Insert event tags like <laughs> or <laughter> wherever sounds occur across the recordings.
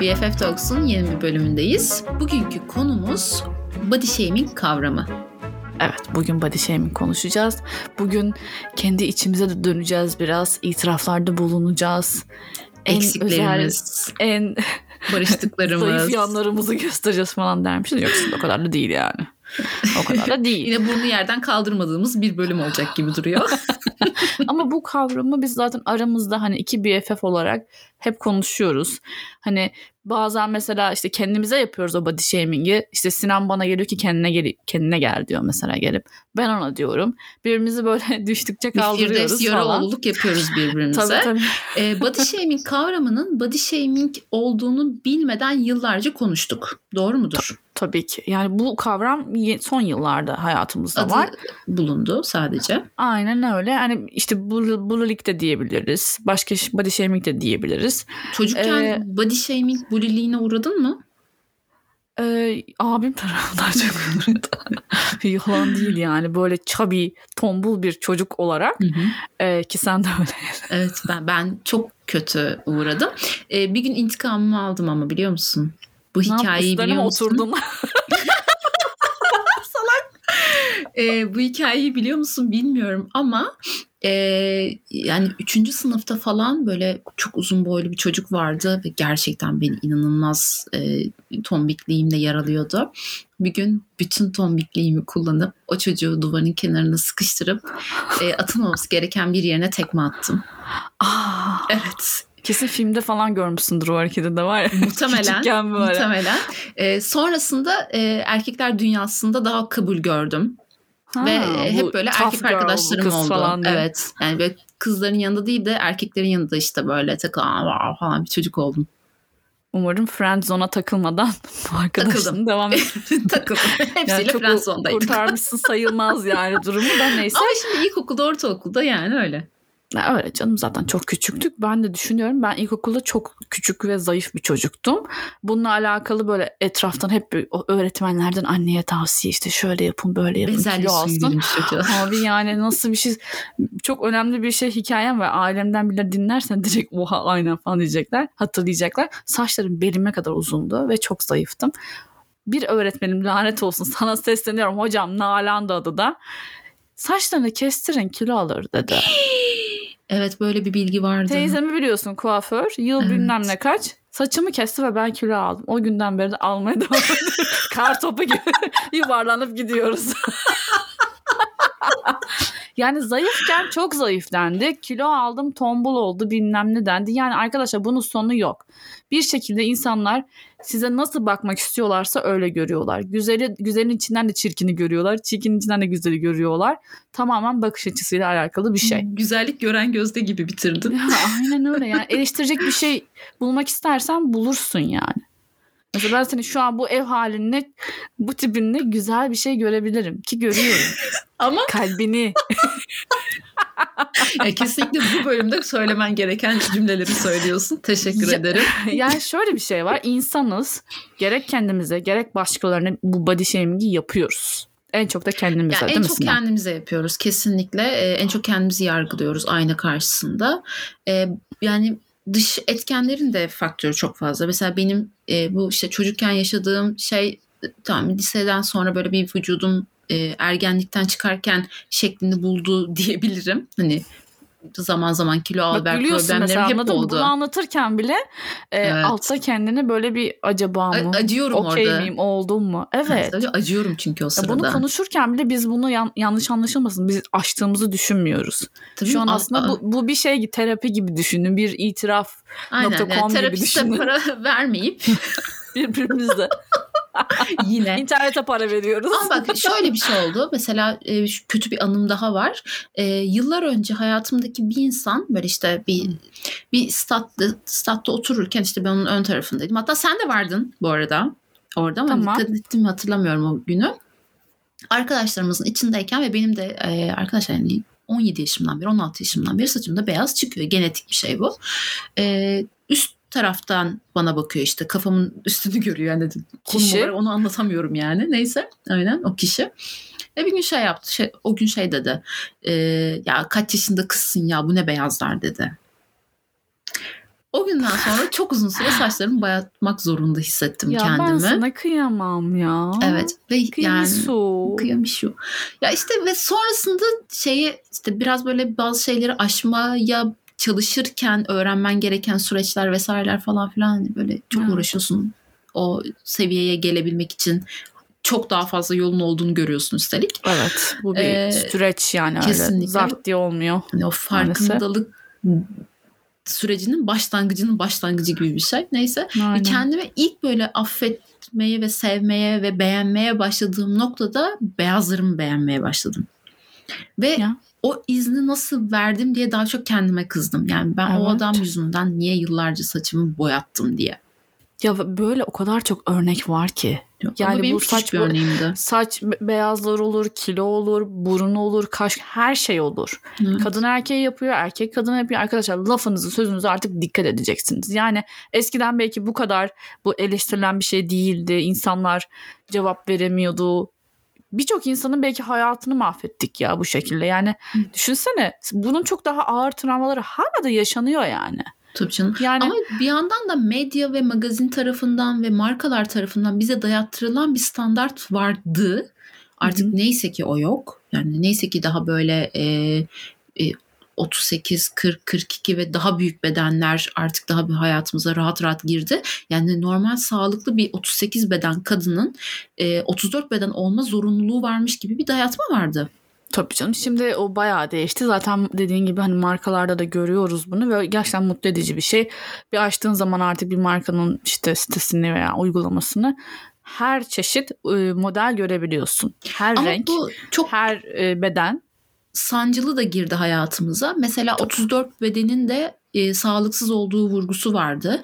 BFF Talks'un yeni bir bölümündeyiz. Bugünkü konumuz body shaming kavramı. Evet bugün body shaming konuşacağız. Bugün kendi içimize de döneceğiz biraz. itiraflarda bulunacağız. Eksiklerimiz. En, özel, en <laughs> barıştıklarımız. zayıf yanlarımızı göstereceğiz falan dermişiz. Yoksa o kadar da değil yani. O kadar da <laughs> değil. Yine burnu yerden kaldırmadığımız bir bölüm olacak gibi duruyor. <laughs> <laughs> Ama bu kavramı biz zaten aramızda hani iki BFF olarak hep konuşuyoruz. Hani bazen mesela işte kendimize yapıyoruz o body shaming'i. İşte Sinan bana geliyor ki kendine gel kendine gel diyor mesela gelip. Ben ona diyorum. Birbirimizi böyle <laughs> düştükçe kaldırıyoruz Firdevs falan. Yöreoğluluk yapıyoruz birbirimize. <laughs> Tabii tabii. Ee, body shaming kavramının body shaming olduğunu bilmeden yıllarca konuştuk. Doğru mudur? Tabii ki. Yani bu kavram son yıllarda hayatımızda Adı var. bulundu sadece. Aynen öyle. Hani işte bul- bullying de diyebiliriz. Başka body shaming de diyebiliriz. Çocukken Ee, body shaming bulliliğine uğradın mı? Ee, abim tarafından çok uğradı. <laughs> Yalan değil yani. Böyle chubby, tombul bir çocuk olarak e, ki sen de öyle. Evet ben ben çok kötü uğradım. Ee, bir gün intikamımı aldım ama biliyor musun? Bu Ne hikayeyi biliyor musun? oturdun? <laughs> Ee, bu hikayeyi biliyor musun bilmiyorum ama e, yani üçüncü sınıfta falan böyle çok uzun boylu bir çocuk vardı ve gerçekten beni inanılmaz e, tombikliğimle yaralıyordu. Bir gün bütün tombikliğimi kullanıp o çocuğu duvarın kenarına sıkıştırıp e, atılmaması gereken bir yerine tekme attım. Aa, Evet kesin filmde falan görmüşsündür o hareketi de var ya. <laughs> muhtemelen böyle. muhtemelen. E, sonrasında e, erkekler dünyasında daha kabul gördüm. Ha, Ve bu hep böyle erkek girl, arkadaşlarım oldu. Falan diye. evet. Yani böyle kızların yanında değil de erkeklerin yanında işte böyle takılan falan bir çocuk oldum. Umarım friend zone'a takılmadan <laughs> arkadaşın devam et. <laughs> Takıldım. <laughs> Hepsiyle Yani çok friendzone'daydık. kurtarmışsın sayılmaz yani durumu da neyse. Ama şimdi ilkokulda, ortaokulda yani öyle. Ya öyle canım zaten çok küçüktük. Ben de düşünüyorum ben ilkokulda çok küçük ve zayıf bir çocuktum. Bununla alakalı böyle etraftan hep öğretmenlerden anneye tavsiye işte şöyle yapın böyle yapın suyu alsın. <laughs> Abi yani nasıl bir şey çok önemli bir şey hikayem var. Ailemden bile dinlersen direkt oha aynen falan diyecekler. Hatırlayacaklar. Saçlarım belime kadar uzundu ve çok zayıftım. Bir öğretmenim lanet olsun sana sesleniyorum hocam Nalan da adı da. Saçlarını kestirin kilo alır dedi. <laughs> Evet böyle bir bilgi vardı. Teyzemi biliyorsun kuaför. Yıl Evet. bilmem ne kaç. Saçımı kesti ve ben kilo aldım. O günden beri de almaya <laughs> devam ediyorum. Kar topu gibi <laughs> yuvarlanıp gidiyoruz. <laughs> yani zayıfken çok zayıf dendi. Kilo aldım tombul oldu bilmem ne dendi. Yani arkadaşlar bunun sonu yok. Bir şekilde insanlar size nasıl bakmak istiyorlarsa öyle görüyorlar. Güzeli, güzelin içinden de çirkini görüyorlar. Çirkinin içinden de güzeli görüyorlar. Tamamen bakış açısıyla alakalı bir şey. <laughs> Güzellik gören gözde gibi bitirdin. Ya <laughs> aynen öyle yani eleştirecek bir şey bulmak istersen bulursun yani. Mesela ben seni şu an bu ev halinle bu tipinle güzel bir şey görebilirim ki görüyorum. <laughs> Ama Kalbini. <laughs> yani kesinlikle bu bölümde söylemen gereken cümleleri söylüyorsun. Teşekkür Ya- ederim. <laughs> yani şöyle bir şey var. İnsanız gerek kendimize gerek başkalarına bu body shaming'i yapıyoruz. En çok da kendimize Yani değil en mi çok Sinan? kendimize yapıyoruz kesinlikle. Ee, en çok kendimizi yargılıyoruz ayna karşısında. Ee, yani dış etkenlerin de faktörü çok fazla. Mesela benim e, bu işte çocukken yaşadığım şey tamam liseden sonra böyle bir vücudum e, ergenlikten çıkarken şeklini buldu <laughs> diyebilirim. Hani zaman zaman kilo al ver gülüyorsun problemlerim mesela hep anladın mı? oldu. Bunu anlatırken bile e, Evet. altta kendini böyle bir acaba A- mı? acıyorum Okey orada. miyim? Oldum mu? Evet. Sadece acıyorum çünkü o Ya sırada. bunu konuşurken bile biz bunu yan- yanlış anlaşılmasın. Biz açtığımızı düşünmüyoruz. Tabii Şu an a- aslında a- bu, bu bir şey terapi gibi düşünün. Bir itiraf Aynen. nokta Yani gibi terapiste düşünün. para <laughs> vermeyip <laughs> birbirimize. <laughs> <laughs> yine İnternete para veriyoruz. Ama bak şöyle bir şey oldu. Mesela e, şu kötü bir anım daha var. E, yıllar önce hayatımdaki bir insan böyle işte bir bir statta, statta otururken işte ben onun ön tarafındaydım. Hatta sen de vardın bu arada orada ama Tamam. dikkat ettim hatırlamıyorum o günü. Arkadaşlarımızın içindeyken ve benim de e, arkadaşlar yani 17 yaşımdan beri 16 yaşımdan beri saçımda beyaz çıkıyor. Genetik bir şey bu. E, üst taraftan bana bakıyor işte kafamın üstünü görüyor yani konum Kişi? onu anlatamıyorum yani neyse aynen o kişi ve bir gün şey yaptı şey, o gün şey dedi e, ya kaç yaşında kızsın ya bu ne beyazlar dedi O günden sonra <laughs> çok uzun süre saçlarımı boyatmak zorunda hissettim ya kendimi. ben sana kıyamam ya. Evet ve yani Kıyamisu. kıyamışım. Ya işte ve sonrasında şeyi işte biraz böyle bazı şeyleri aşmaya çalışırken öğrenmen gereken süreçler vesaireler falan filan hani böyle çok Evet. uğraşıyorsun. O seviyeye gelebilmek için çok daha fazla yolun olduğunu görüyorsun üstelik. Evet bu bir Ee, süreç yani öyle. kesinlikle. Zart diye olmuyor. Hani o farkındalık sürecinin başlangıcının başlangıcı gibi bir şey. Neyse. Aynen. kendimi ilk böyle affetmeye ve sevmeye ve beğenmeye başladığım noktada beyazlarımı beğenmeye başladım. Ve Ya. O izni nasıl verdim diye daha çok kendime kızdım. Yani ben o Evet. adam yüzünden niye yıllarca saçımı boyattım diye. Ya böyle o kadar çok örnek var ki. Yok, Yani benim bu saç bir örneğimdi. Saç be- beyazlar olur, kilo olur, burun olur, kaş her şey olur. Evet. Kadın erkeğe yapıyor, erkek kadına yapıyor. Arkadaşlar lafınızı sözünüzü artık dikkat edeceksiniz. Yani eskiden belki bu kadar bu eleştirilen bir şey değildi. İnsanlar cevap veremiyordu. Birçok insanın belki hayatını mahvettik ya bu şekilde. Yani düşünsene bunun çok daha ağır travmaları hala da yaşanıyor yani. Tabii canım. Yani Ama bir yandan da medya ve magazin tarafından ve markalar tarafından bize dayattırılan bir standart vardı. Artık Hı neyse ki o yok. Yani neyse ki daha böyle e, e, 38, 40, 42 ve daha büyük bedenler artık daha bir hayatımıza rahat rahat girdi. Yani normal sağlıklı bir 38 beden kadının e, 34 beden olma zorunluluğu varmış gibi bir dayatma vardı. Tabii canım. Şimdi o bayağı değişti. Zaten dediğin gibi hani markalarda da görüyoruz bunu ve gerçekten mutlu edici bir şey. Bir açtığın zaman artık bir markanın işte sitesini veya uygulamasını her çeşit e, model görebiliyorsun. Her Ama renk, bu çok her e, beden. Sancılı da girdi hayatımıza. Mesela 34 bedenin de e, sağlıksız olduğu vurgusu vardı.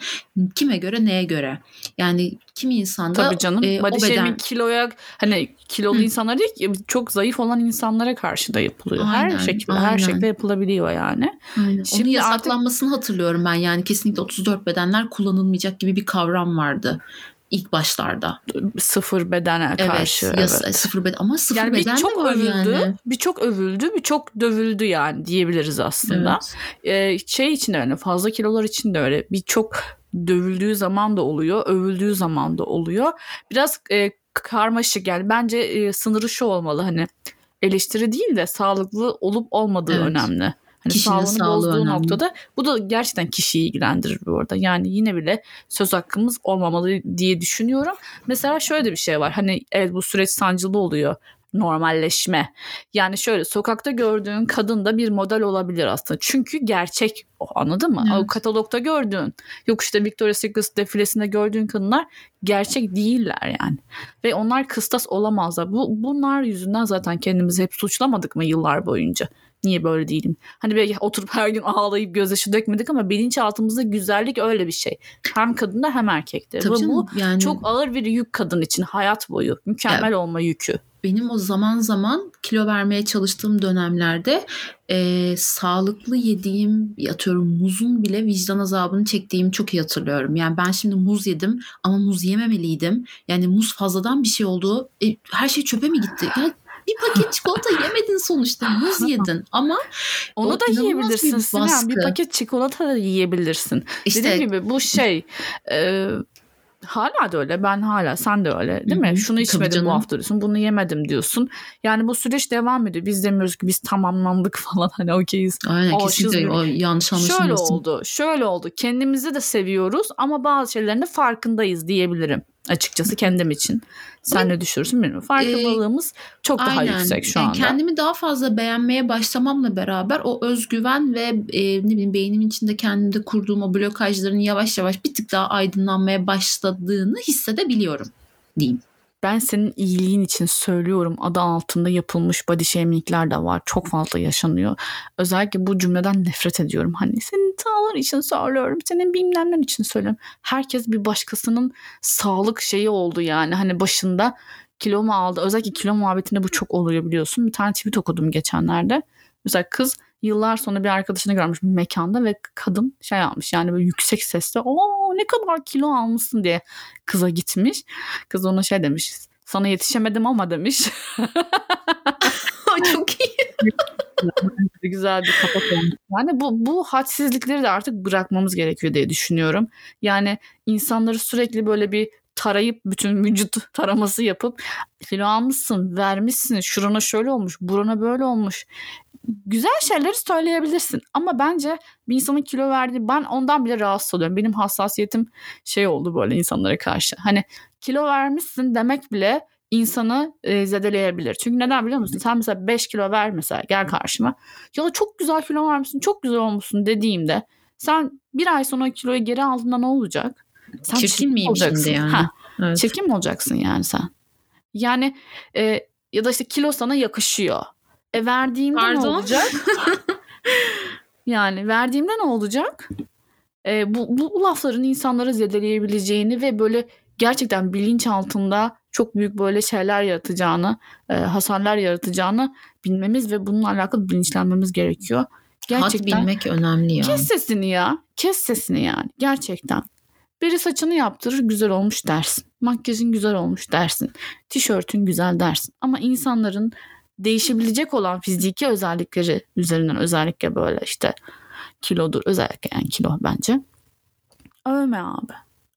Kime göre neye göre? Yani kimi insanda Tabii canım. e, Body beden kiloya hani kilolu Hı. insanlar değil ki, çok zayıf olan insanlara karşı da yapılıyor. Aynen, her şekilde her aynen. şekilde yapılabiliyor yani. Aynen. Şimdi Onun yasaklanmasını hatırlıyorum ben. Yani kesinlikle 34 bedenler kullanılmayacak gibi bir kavram vardı ilk başlarda. Sıfır bedene karşı. evet, yas- sıfır beden ama sıfır Yani beden de birçok övüldü, yani. birçok övüldü, birçok dövüldü yani diyebiliriz aslında. Evet. Ee, şey için de öyle, fazla kilolar için de öyle. Birçok dövüldüğü zaman da oluyor, övüldüğü zaman da oluyor. Biraz e, karmaşık yani bence e, sınırı şu olmalı hani eleştiri değil de sağlıklı olup olmadığı Evet. önemli. Hani Kişinin sağlığı bozduğu önemli. noktada bu da gerçekten kişiyi ilgilendirir bu arada. Yani yine bile söz hakkımız olmamalı diye düşünüyorum. Mesela şöyle de bir şey var. Hani evet bu süreç sancılı oluyor. Normalleşme. Yani şöyle sokakta gördüğün kadın da bir model olabilir aslında. Çünkü gerçek o anladın mı? Evet. O katalogda gördüğün yok işte Victoria's Secret defilesinde gördüğün kadınlar gerçek değiller yani. Ve onlar kıstas olamazlar. Bu, bunlar yüzünden zaten kendimizi hep suçlamadık mı yıllar boyunca? Niye böyle değilim? Hani belki <laughs> oturup her gün ağlayıp gözyaşı dökmedik ama bilinçaltımızda güzellik öyle bir şey. Hem kadında hem erkekte. Tabii Ve canım, bu yani çok ağır bir yük kadın için hayat boyu. Mükemmel olma yükü. Benim o zaman zaman kilo vermeye çalıştığım dönemlerde e, sağlıklı yediğim atıyorum muzun bile vicdan azabını çektiğimi çok iyi hatırlıyorum. Yani ben şimdi muz yedim ama muz yememeliydim. Yani muz fazladan bir şey oldu. E, her şey çöpe mi gitti? Yani bir paket çikolata <laughs> yemedin sonuçta muz yedin ama Onu da yiyebilirsin bir Sinem. Bir paket çikolata da yiyebilirsin. işte Dediğim gibi bu şey e, hala da öyle. Ben hala sen de öyle değil mi? Şunu içmedim bu hafta diyorsun. Bunu yemedim diyorsun. Yani bu süreç devam ediyor. Biz demiyoruz ki biz tamamlandık <laughs> falan hani okeyiz. aynen aşız kesinlikle o yanlış Şöyle anlaşılmasın. oldu. Şöyle oldu. Kendimizi de seviyoruz ama bazı şeylerin de farkındayız diyebilirim. Açıkçası kendim için. Sen ne düşünürsün bilmiyorum. Farkındalığımız çok daha Aynen. yüksek şu Yani anda. kendimi daha fazla beğenmeye başlamamla beraber o özgüven ve e, ne bileyim beynimin içinde kendimde kurduğum o blokajların yavaş yavaş bir tık daha aydınlanmaya başladığını hissedebiliyorum diyeyim. Ben senin iyiliğin için söylüyorum. Adı altında yapılmış body shaming'ler de var. Çok fazla yaşanıyor. Özellikle bu cümleden nefret ediyorum. Hani senin sağlığın için söylüyorum. Senin bilmemler için söylüyorum. Herkes bir başkasının sağlık şeyi oldu yani. Hani başında kilo mu aldı? Özellikle kilo muhabbetinde bu çok oluyor biliyorsun. Bir tane tweet okudum geçenlerde. Mesela kız yıllar sonra bir arkadaşını görmüş bir mekanda ve kadın şey almış yani böyle yüksek sesle o ne kadar kilo almışsın diye kıza gitmiş. Kız ona şey demiş sana yetişemedim ama demiş. <laughs> Çok iyi. <laughs> güzel bir kapak olmuş. Yani bu, bu hadsizlikleri de artık bırakmamız gerekiyor diye düşünüyorum. Yani insanları sürekli böyle bir tarayıp bütün vücut <laughs> taraması yapıp kilo almışsın, vermişsin, şurana şöyle olmuş, burana böyle olmuş. Güzel şeyleri söyleyebilirsin ama bence bir insanın kilo verdiği ben ondan bile rahatsız oluyorum. Benim hassasiyetim şey oldu böyle insanlara karşı. Hani kilo vermişsin demek bile insanı e, zedeleyebilir. Çünkü neden biliyor musun? Sen mesela 5 kilo ver mesela gel karşıma. Ya çok güzel kilo vermişsin, çok güzel olmuşsun dediğimde sen bir ay sonra kiloyu geri aldığında ne olacak? Sen çirkin miyim olacaksın. şimdi yani? Ha, evet. Çirkin mi olacaksın yani sen? Yani e, ya da işte kilo sana yakışıyor. E verdiğimde Pardon? ne olacak? <laughs> yani verdiğimde ne olacak? E, bu, bu lafların insanları zedeleyebileceğini ve böyle gerçekten bilinç altında çok büyük böyle şeyler yaratacağını, e, hasarlar yaratacağını bilmemiz ve bununla alakalı bilinçlenmemiz gerekiyor. Gerçekten. Hat bilmek önemli ya. Kes sesini ya. Kes sesini yani. Gerçekten. Biri saçını yaptırır güzel olmuş dersin. Makyajın güzel olmuş dersin. Tişörtün güzel dersin. Ama insanların değişebilecek olan fiziki özellikleri üzerinden özellikle böyle işte kilodur özellikle yani kilo bence. Övme abi.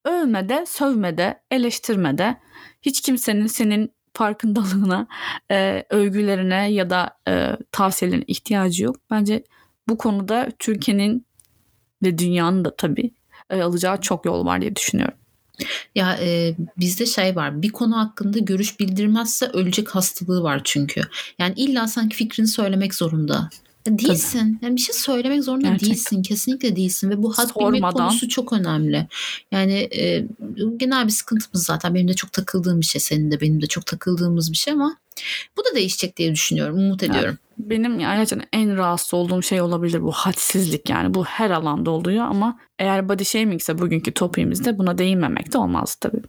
Övme de, sövme de, eleştirme de. Hiç kimsenin senin farkındalığına, e, övgülerine ya da e, tavsiyelerine ihtiyacı yok. Bence bu konuda Türkiye'nin ve dünyanın da tabii e, alacağı çok yol var diye düşünüyorum. Ya e, bizde şey var bir konu hakkında görüş bildirmezse ölecek hastalığı var çünkü. Yani illa sanki fikrini söylemek zorunda. Değilsin. Yani bir şey söylemek zorunda Gerçekten. değilsin. Kesinlikle değilsin ve bu had bilmek konusu çok önemli. Yani e, genel bir sıkıntımız zaten. Benim de çok takıldığım bir şey. Senin de benim de çok takıldığımız bir şey ama bu da değişecek diye düşünüyorum. Umut ediyorum. Yani benim yani gerçekten en rahatsız olduğum şey olabilir bu hadsizlik yani. Bu her alanda oluyor ama eğer body shaming ise bugünkü topimizde buna değinmemek de olmaz tabii.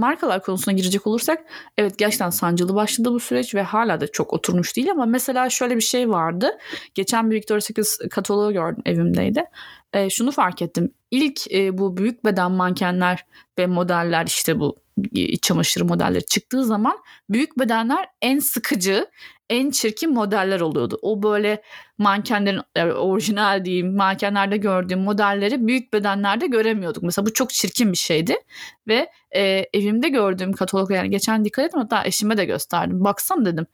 Markalar konusuna girecek olursak evet gerçekten sancılı başladı bu süreç ve hala da çok oturmuş değil ama mesela şöyle bir şey vardı. Geçen bir Victoria's Secret kataloğu gördüm evimdeydi. E, şunu fark ettim. İlk e, bu büyük beden mankenler ve modeller işte bu iç çamaşırı modelleri çıktığı zaman büyük bedenler en sıkıcı, en çirkin modeller oluyordu. O böyle mankenlerin yani orijinal diyeyim mankenlerde gördüğüm modelleri büyük bedenlerde göremiyorduk. Mesela bu çok çirkin bir şeydi ve e, evimde gördüğüm katalog yani geçen dikkat ettim hatta eşime de gösterdim. Baksana dedim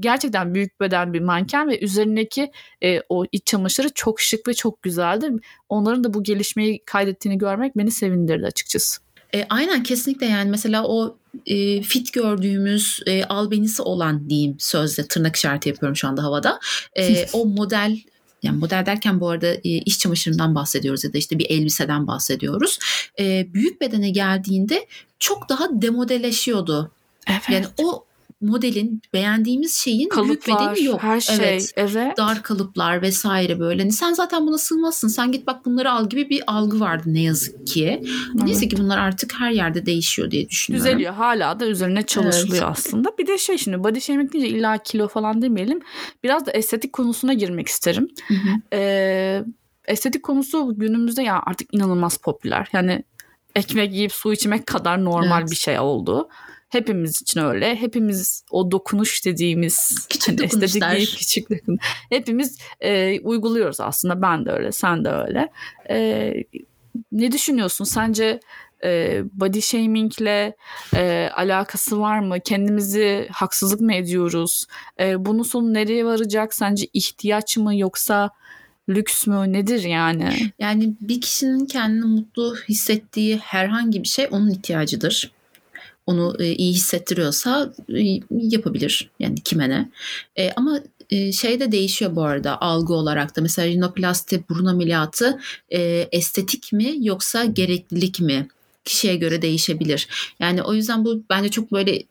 gerçekten büyük beden bir manken ve üzerindeki e, o iç çamaşırı çok şık ve çok güzeldi. Onların da bu gelişmeyi kaydettiğini görmek beni sevindirdi açıkçası. E, aynen kesinlikle yani mesela o e, fit gördüğümüz e, albenisi olan diyeyim sözle tırnak işareti yapıyorum şu anda havada. E, <laughs> o model yani model derken bu arada e, iş çamaşırından bahsediyoruz ya da işte bir elbiseden bahsediyoruz. E, büyük bedene geldiğinde çok daha demodeleşiyordu. Evet. Yani o modelin beğendiğimiz şeyin Kalıplar, büyük bedeni yok. Her şey. Evet. evet. Dar kalıplar vesaire böyle. Hani sen zaten buna sığmazsın. Sen git bak bunları al gibi bir algı vardı ne yazık ki. Evet. Neyse ki bunlar artık her yerde değişiyor diye düşünüyorum. Düzeliyor. Hala da üzerine çalışılıyor evet. aslında. Bir de şey şimdi body shaming deyince illa kilo falan demeyelim. Biraz da estetik konusuna girmek isterim. Hı hı. Ee, estetik konusu günümüzde ya artık inanılmaz popüler. Yani ekmek yiyip su içmek kadar normal evet. bir şey oldu. Hepimiz için öyle. Hepimiz o dokunuş dediğimiz küçük hani estetik değil, küçük dokun. Hepimiz e, uyguluyoruz aslında. Ben de öyle, sen de öyle. E, ne düşünüyorsun? Sence e, body shamingle e, alakası var mı? Kendimizi haksızlık mı ediyoruz? E, bunun sonu nereye varacak? Sence ihtiyaç mı yoksa lüks mü nedir yani? Yani bir kişinin kendini mutlu hissettiği herhangi bir şey onun ihtiyacıdır onu e, iyi hissettiriyorsa e, yapabilir. Yani kime ne. E, ama e, şey de değişiyor bu arada algı olarak da. Mesela rinoplasti burun ameliyatı e, estetik mi yoksa gereklilik mi? Kişiye göre değişebilir. Yani o yüzden bu bence çok böyle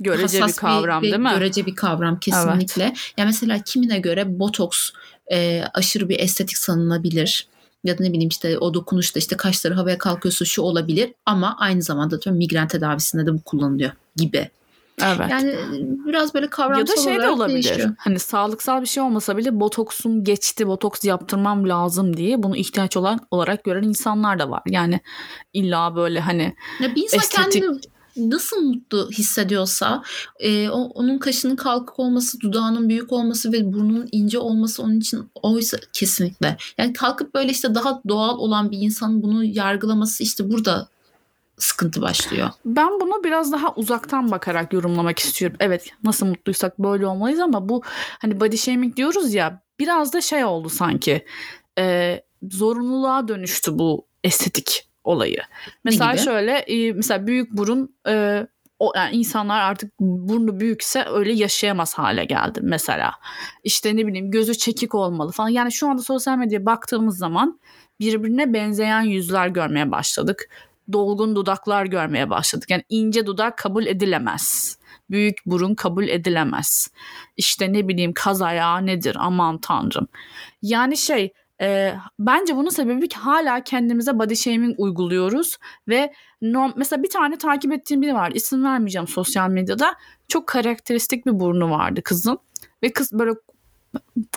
görece bir kavram bir, değil mi? Görece bir kavram kesinlikle. Evet. Yani mesela kimine göre botoks e, aşırı bir estetik sanılabilir ya da ne bileyim işte o dokunuşta işte kaşları havaya kalkıyorsa şu olabilir ama aynı zamanda diyorum migren tedavisinde de bu kullanılıyor gibi. Evet. Yani biraz böyle kavramsal Ya da şey de olabilir. Değişiyor. Hani sağlıksal bir şey olmasa bile botoksum geçti, botoks yaptırmam lazım diye bunu ihtiyaç olan olarak gören insanlar da var. Yani illa böyle hani ya bir insan estetik... kendini nasıl mutlu hissediyorsa e, onun kaşının kalkık olması, dudağının büyük olması ve burnunun ince olması onun için oysa kesinlikle. Yani kalkıp böyle işte daha doğal olan bir insanın bunu yargılaması işte burada sıkıntı başlıyor. Ben bunu biraz daha uzaktan bakarak yorumlamak istiyorum. Evet nasıl mutluysak böyle olmalıyız ama bu hani body shaming diyoruz ya biraz da şey oldu sanki. E, zorunluluğa dönüştü bu estetik olayı. Mesela şöyle e, mesela büyük burun e, o yani insanlar artık burnu büyükse öyle yaşayamaz hale geldi mesela. İşte ne bileyim gözü çekik olmalı falan. Yani şu anda sosyal medyaya baktığımız zaman birbirine benzeyen yüzler görmeye başladık. Dolgun dudaklar görmeye başladık. Yani ince dudak kabul edilemez. Büyük burun kabul edilemez. İşte ne bileyim kaz ayağı nedir aman tanrım. Yani şey e, bence bunun sebebi ki hala kendimize body shaming uyguluyoruz ve norm, mesela bir tane takip ettiğim biri var isim vermeyeceğim sosyal medyada çok karakteristik bir burnu vardı kızın ve kız böyle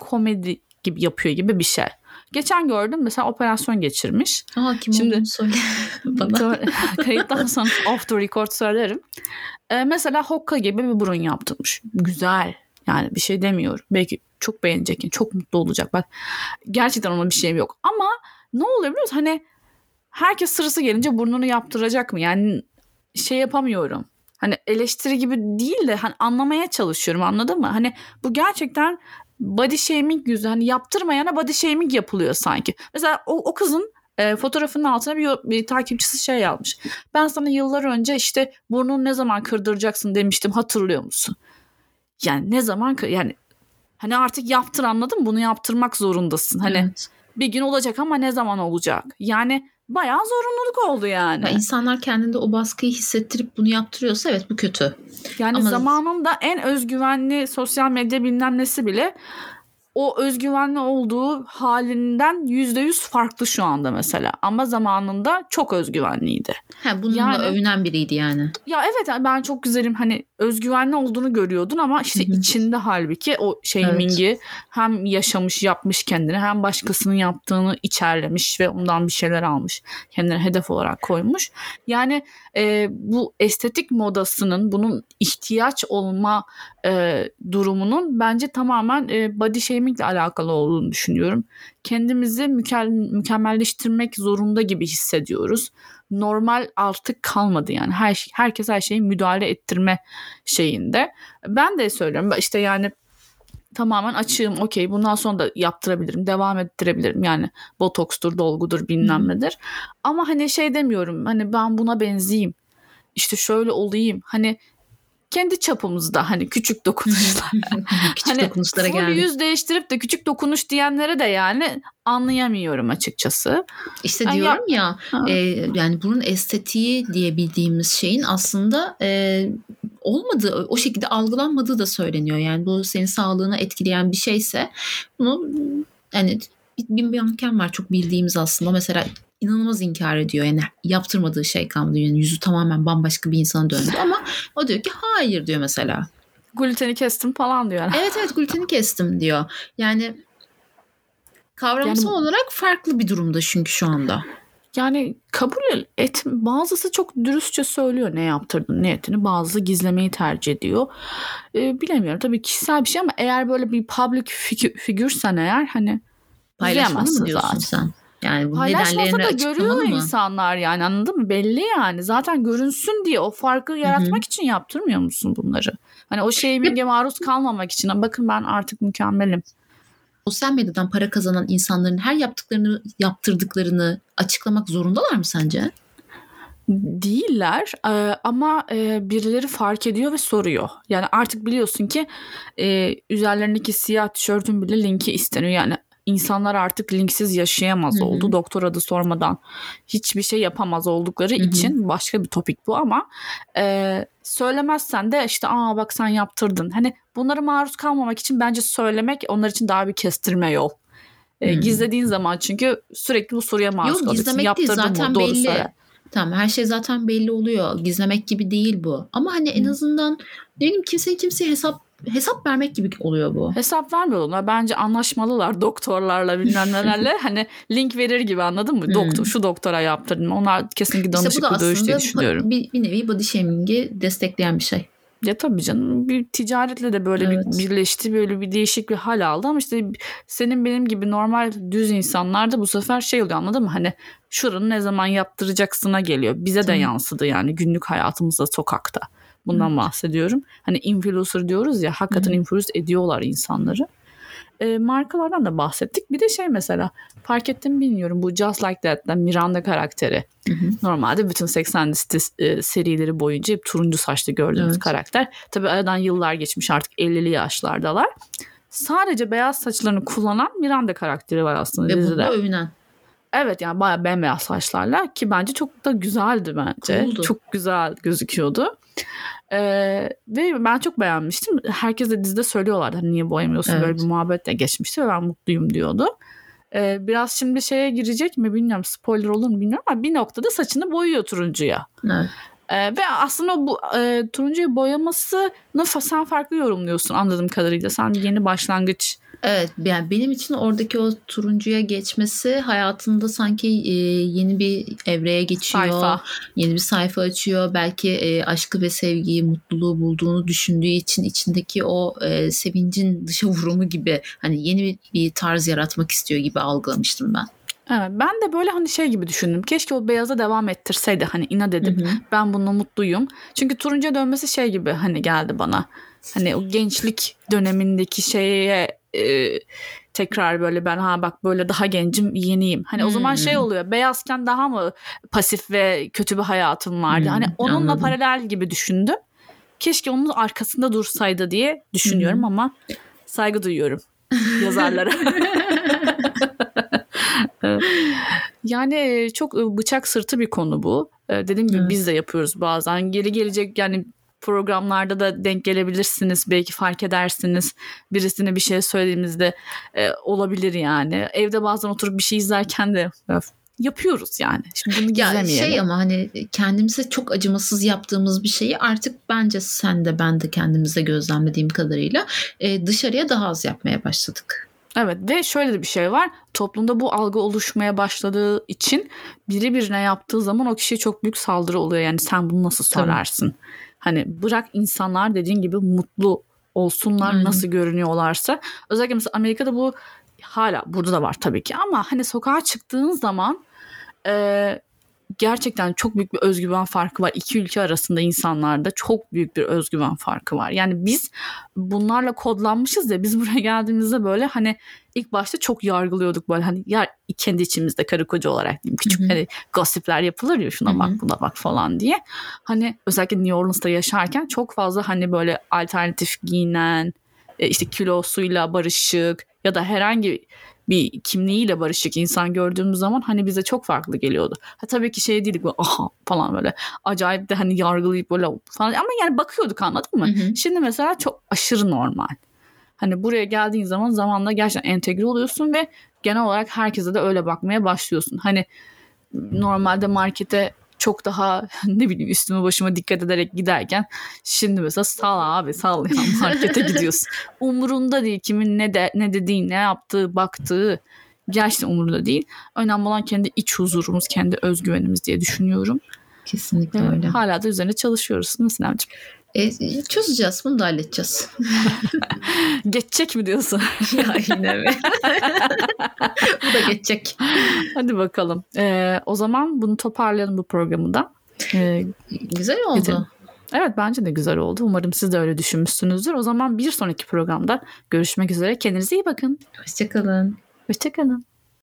komedi gibi yapıyor gibi bir şey. Geçen gördüm mesela operasyon geçirmiş. Aa kim Şimdi- olduğunu söyle <laughs> bana. Kayıttan sonra off the record söylerim. Ee, mesela hokka gibi bir burun yaptırmış. Güzel. Yani bir şey demiyorum. Belki çok beğenecek. Çok mutlu olacak. Bak gerçekten ona bir şeyim yok. Ama ne oluyor biliyor musun? Hani herkes sırası gelince burnunu yaptıracak mı? Yani şey yapamıyorum. Hani eleştiri gibi değil de hani anlamaya çalışıyorum anladın mı? Hani bu gerçekten body shaming yüzü hani yaptırmayana body shaming yapılıyor sanki. Mesela o, o kızın e, fotoğrafının altına bir, bir takipçisi şey yazmış. Ben sana yıllar önce işte burnunu ne zaman kırdıracaksın demiştim hatırlıyor musun? Yani ne zaman yani hani artık yaptır anladın? Bunu yaptırmak zorundasın. Hani Evet. bir gün olacak ama ne zaman olacak? Yani bayağı zorunluluk oldu yani. Ya insanlar kendinde o baskıyı hissettirip bunu yaptırıyorsa evet bu kötü. Yani Ama- zamanında en özgüvenli sosyal medya bilmem nesi bile o özgüvenli olduğu halinden yüzde yüz farklı şu anda mesela. Ama zamanında çok özgüvenliydi. Ha, bununla Yani- övünen biriydi yani. Ya evet ben çok güzelim hani özgüvenli olduğunu görüyordun ama işte Hı hı. içinde halbuki o shamingi hem yaşamış yapmış kendine hem başkasının yaptığını içerlemiş ve ondan bir şeyler almış. Kendine hedef olarak koymuş. Yani e, bu estetik modasının bunun ihtiyaç olma e, durumunun bence tamamen e, body shamingle alakalı olduğunu düşünüyorum. Kendimizi mükel- mükemmelleştirmek zorunda gibi hissediyoruz. Normal artık kalmadı yani. Her herkes her şeyi müdahale ettirme şeyinde. Ben de söylüyorum işte yani tamamen açığım okey bundan sonra da yaptırabilirim devam ettirebilirim yani botokstur dolgudur bilmem nedir ama hani şey demiyorum hani ben buna benzeyeyim işte şöyle olayım hani kendi çapımızda hani küçük dokunuşlar <laughs> Küçük hani dokunuşlara geldik. yüz değiştirip de küçük dokunuş diyenlere de yani anlayamıyorum açıkçası. İşte Ay, diyorum ya Ha. e, yani bunun estetiği diye bildiğimiz şeyin aslında e, olmadığı o şekilde algılanmadığı da söyleniyor. Yani bu senin sağlığına etkileyen bir şeyse bunu yani bir, bir, manken var çok bildiğimiz aslında mesela inanılmaz inkar ediyor. Yani yaptırmadığı şey kalmadı. Yani yüzü tamamen bambaşka bir insana döndü ama o diyor ki hayır diyor mesela. Gluteni kestim falan diyor. <laughs> Evet evet gluteni kestim diyor. Yani kavramsal Yani- olarak farklı bir durumda çünkü şu anda. Yani kabul et bazısı çok dürüstçe söylüyor ne yaptırdın ne ettiğini bazısı gizlemeyi tercih ediyor. Ee, bilemiyorum tabii kişisel bir şey ama eğer böyle bir public figü- figürsen eğer hani Paylaşmalı mı diyorsun zaten. sen? Yani bu paylaşmasa nedenlerini da görüyor mı? insanlar yani anladın mı? Belli yani zaten görünsün diye o farkı yaratmak için yaptırmıyor musun bunları? Hani o shaming'e maruz kalmamak için bakın ben artık mükemmelim. Sosyal medyadan para kazanan insanların her yaptıklarını yaptırdıklarını açıklamak zorundalar mı sence? değiller ama birileri fark ediyor ve soruyor. Yani artık biliyorsun ki üzerlerindeki siyah tişörtün bile linki isteniyor. Yani insanlar artık linksiz yaşayamaz Hı hı. oldu. Doktor adı sormadan hiçbir şey yapamaz oldukları Hı hı. için başka bir topik bu ama e, söylemezsen de işte aa bak sen yaptırdın. Hani bunlara maruz kalmamak için bence söylemek onlar için daha bir kestirme yol. E. Gizlediğin zaman çünkü sürekli bu soruya maruz Yok kalıyorsun. gizlemek değil mı? zaten Doğru belli. söyle. Tamam her şey zaten belli oluyor. Gizlemek gibi değil bu. Ama hani en Hı. azından ne bileyim kimsenin kimseye hesap hesap vermek gibi oluyor bu. Hesap vermiyorlar. Bence anlaşmalılar doktorlarla bilmem <laughs> nelerle. hani link verir gibi anladın mı? Doktor şu doktora yaptırdım. Onlar kesinlikle danışıklı işte dövüş diye düşünüyorum. bir, bir nevi body shaming'i destekleyen bir şey. Ya tabii canım bir ticaretle de böyle Evet. bir birleşti böyle bir değişik bir hal aldı ama işte senin benim gibi normal düz insanlar da bu sefer şey oluyor anladın mı? Hani şuranı ne zaman yaptıracaksına geliyor. Bize de yansıdı yani günlük hayatımızda sokakta. Bundan bahsediyorum. Hani influencer diyoruz ya hakikaten Hı. influence ediyorlar insanları. E, markalardan da bahsettik. Bir de şey mesela fark ettim bilmiyorum bu Just Like That'ten Miranda karakteri. Hı hı. Normalde bütün 80 e, serileri boyunca hep turuncu saçlı gördüğümüz Evet. karakter. Tabii aradan yıllar geçmiş artık 50'li yaşlardalar. Sadece beyaz saçlarını kullanan Miranda karakteri var aslında Ve dizide. bununla övünen. Evet yani bayağı bembeyaz saçlarla ki bence çok da güzeldi bence. Cool'du. Çok güzel gözüküyordu. Ee, ve ben çok beğenmiştim. Herkes de dizide söylüyorlardı hani niye boyamıyorsun Evet. böyle bir muhabbet de geçmişti ve ben mutluyum diyordu. Ee, biraz şimdi şeye girecek mi bilmiyorum spoiler olur mu bilmiyorum ama bir noktada saçını boyuyor turuncuya. Evet. Ee, ve aslında bu e, turuncuyu boyamasını sen farklı yorumluyorsun anladığım kadarıyla. Sen yeni başlangıç Evet yani benim için oradaki o turuncuya geçmesi hayatında sanki e, yeni bir evreye geçiyor. sayfa. Yeni bir sayfa açıyor. Belki e, aşkı ve sevgiyi, mutluluğu bulduğunu düşündüğü için içindeki o e, sevincin dışa vurumu gibi hani yeni bir, tarz yaratmak istiyor gibi algılamıştım ben. Evet, ben de böyle hani şey gibi düşündüm. Keşke o beyaza devam ettirseydi. Hani inat edip Hı hı. ben bununla mutluyum. Çünkü turuncuya dönmesi şey gibi hani geldi bana. Hani o gençlik dönemindeki şeye e, tekrar böyle ben ha bak böyle daha gencim yeniyim. Hani o zaman Hmm. şey oluyor beyazken daha mı pasif ve kötü bir hayatım vardı. Hmm, hani onunla anladım. paralel gibi düşündüm. Keşke onun arkasında dursaydı diye düşünüyorum Hmm. ama saygı duyuyorum yazarlara. <laughs> Yani e, çok e, bıçak sırtı bir konu bu. E, Dediğim gibi Evet. biz de yapıyoruz bazen. Geri gelecek yani programlarda da denk gelebilirsiniz. Belki fark edersiniz. Birisine bir şey söylediğimizde e, olabilir yani. Evde bazen oturup bir şey izlerken de yapıyoruz yani. Şimdi bunu Ya gizlemeyelim. şey ama hani kendimize çok acımasız yaptığımız bir şeyi artık bence sen de ben de kendimize gözlemlediğim kadarıyla e, dışarıya daha az yapmaya başladık. Evet ve şöyle de bir şey var. Toplumda bu algı oluşmaya başladığı için biri birine yaptığı zaman o kişiye çok büyük saldırı oluyor. Yani sen bunu nasıl Tabii. Hani bırak insanlar dediğin gibi mutlu olsunlar Aynen. nasıl görünüyorlarsa. Özellikle mesela Amerika'da bu hala burada da var tabii ki ama hani sokağa çıktığın zaman e, gerçekten çok büyük bir özgüven farkı var. İki ülke arasında insanlarda çok büyük bir özgüven farkı var. Yani biz bunlarla kodlanmışız ya biz <laughs> buraya geldiğimizde böyle hani ilk başta çok yargılıyorduk böyle hani ya kendi içimizde karı koca olarak diyeyim küçük hani gossipler yapılır ya şuna bak buna bak falan diye. Hani özellikle New Orleans'ta yaşarken çok fazla hani böyle alternatif giyinen e, işte kilosuyla barışık ya da herhangi bir kimliğiyle barışık insan gördüğümüz zaman hani bize çok farklı geliyordu. Ha, tabii ki şey değildik böyle aha falan böyle acayip de hani yargılayıp böyle falan ama yani bakıyorduk anladın mı? Hı hı. Şimdi mesela çok aşırı normal. Hani buraya geldiğin zaman zamanla gerçekten entegre oluyorsun ve genel olarak herkese de öyle bakmaya başlıyorsun. Hani normalde markete çok daha <laughs> ne bileyim üstüme başıma dikkat ederek giderken şimdi mesela sal abi sal ya <laughs> markete gidiyorsun. Umurunda değil kimin ne de ne dediği, ne yaptığı, baktığı gerçekten umurunda değil. Önemli olan kendi iç huzurumuz, kendi özgüvenimiz diye düşünüyorum. Kesinlikle öyle. Hala da üzerine çalışıyoruz değil mi Sinemciğim? E, çözeceğiz bunu da halledeceğiz. <laughs> Geçecek mi diyorsun? ya yine mi? Bu da geçecek. Hadi bakalım. Ee, o zaman bunu toparlayalım bu programı da. Ee, Güzel oldu. Bitirelim. evet bence de güzel oldu. Umarım siz de öyle düşünmüşsünüzdür. O zaman bir sonraki programda görüşmek üzere. Kendinize iyi bakın. Hoşçakalın. Hoşçakalın.